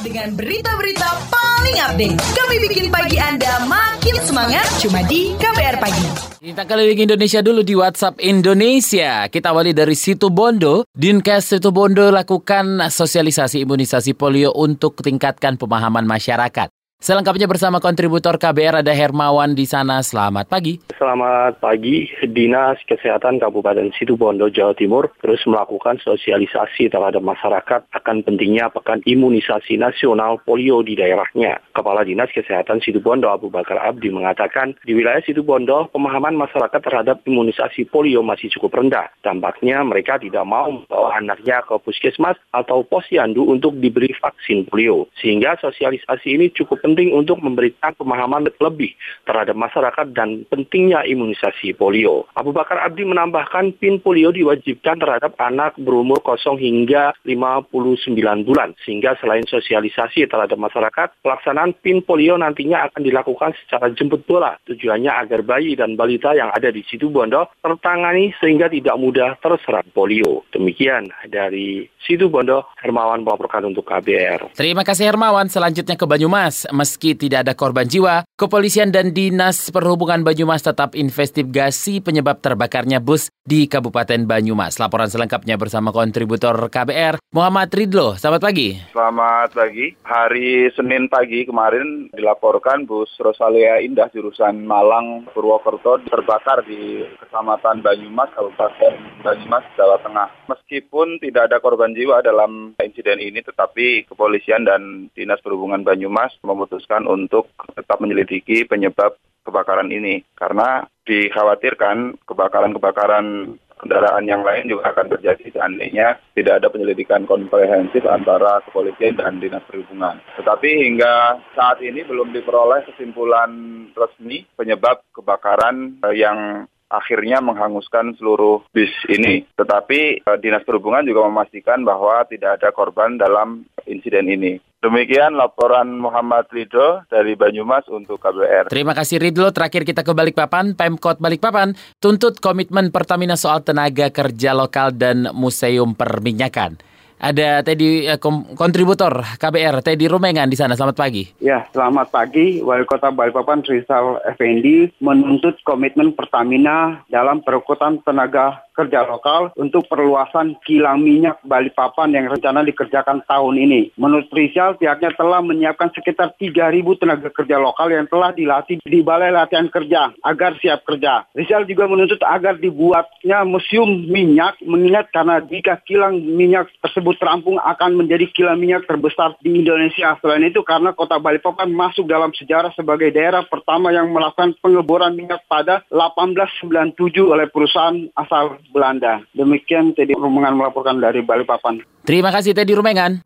dengan berita-berita paling update. Kami bikin pagi Anda makin semangat cuma di KBR Pagi. Kita keliling Indonesia dulu di WhatsApp Indonesia. Kita awali dari situ Bondo. Dinkes situ Bondo lakukan sosialisasi imunisasi polio untuk tingkatkan pemahaman masyarakat. Selengkapnya bersama kontributor KBR ada Hermawan di sana. Selamat pagi. Selamat pagi. Dinas Kesehatan Kabupaten Situbondo, Jawa Timur terus melakukan sosialisasi terhadap masyarakat akan pentingnya pekan imunisasi nasional polio di daerahnya. Kepala Dinas Kesehatan Situbondo Abu Bakar Abdi mengatakan di wilayah Situbondo pemahaman masyarakat terhadap imunisasi polio masih cukup rendah. Dampaknya mereka tidak mau membawa anaknya ke puskesmas atau posyandu untuk diberi vaksin polio. Sehingga sosialisasi ini cukup penting untuk memberikan pemahaman lebih terhadap masyarakat dan pentingnya imunisasi polio. Abu Bakar Abdi menambahkan PIN polio diwajibkan terhadap anak berumur 0 hingga 59 bulan. Sehingga selain sosialisasi terhadap masyarakat, pelaksanaan PIN polio nantinya akan dilakukan secara jemput bola. Tujuannya agar bayi dan balita yang ada di situ Bondo tertangani sehingga tidak mudah terserang polio. Demikian dari situ Bondo, Hermawan melaporkan untuk KBR. Terima kasih Hermawan. Selanjutnya ke Banyumas. Meski tidak ada korban jiwa, kepolisian dan Dinas Perhubungan Banyumas tetap investigasi penyebab terbakarnya bus di Kabupaten Banyumas. Laporan selengkapnya bersama kontributor KBR, Muhammad Ridlo. Selamat pagi. Selamat pagi. Hari Senin pagi kemarin dilaporkan bus Rosalia Indah jurusan Malang Purwokerto terbakar di Kecamatan Banyumas, Kabupaten Banyumas, Jawa Tengah. Meskipun tidak ada korban jiwa dalam insiden ini, tetapi kepolisian dan Dinas Perhubungan Banyumas memutuskan untuk tetap menyelidiki penyebab kebakaran ini karena dikhawatirkan kebakaran-kebakaran kendaraan yang lain juga akan terjadi seandainya tidak ada penyelidikan komprehensif antara kepolisian dan dinas perhubungan. Tetapi hingga saat ini belum diperoleh kesimpulan resmi penyebab kebakaran yang akhirnya menghanguskan seluruh bis ini. Tetapi Dinas Perhubungan juga memastikan bahwa tidak ada korban dalam insiden ini. Demikian laporan Muhammad Ridho dari Banyumas untuk KBR. Terima kasih Ridho. Terakhir kita ke Balikpapan. Pemkot Balikpapan tuntut komitmen Pertamina soal tenaga kerja lokal dan museum perminyakan. Ada Teddy eh, kontributor KBR Teddy Rumengan di sana. Selamat pagi. Ya, selamat pagi. Wali Kota Balikpapan Rizal Effendi menuntut komitmen Pertamina dalam perekrutan tenaga kerja lokal untuk perluasan kilang minyak Balikpapan yang rencana dikerjakan tahun ini. Menurut Rizal, pihaknya telah menyiapkan sekitar 3.000 tenaga kerja lokal yang telah dilatih di Balai Latihan Kerja agar siap kerja. Rizal juga menuntut agar dibuatnya museum minyak mengingat karena jika kilang minyak tersebut terampung akan menjadi kilang minyak terbesar di Indonesia. Selain itu karena kota Balikpapan masuk dalam sejarah sebagai daerah pertama yang melakukan pengeboran minyak pada 1897 oleh perusahaan asal Belanda. Demikian Teddy Rumengan melaporkan dari Balikpapan. Terima kasih Teddy Rumengan.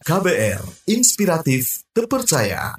KBR, inspiratif, terpercaya.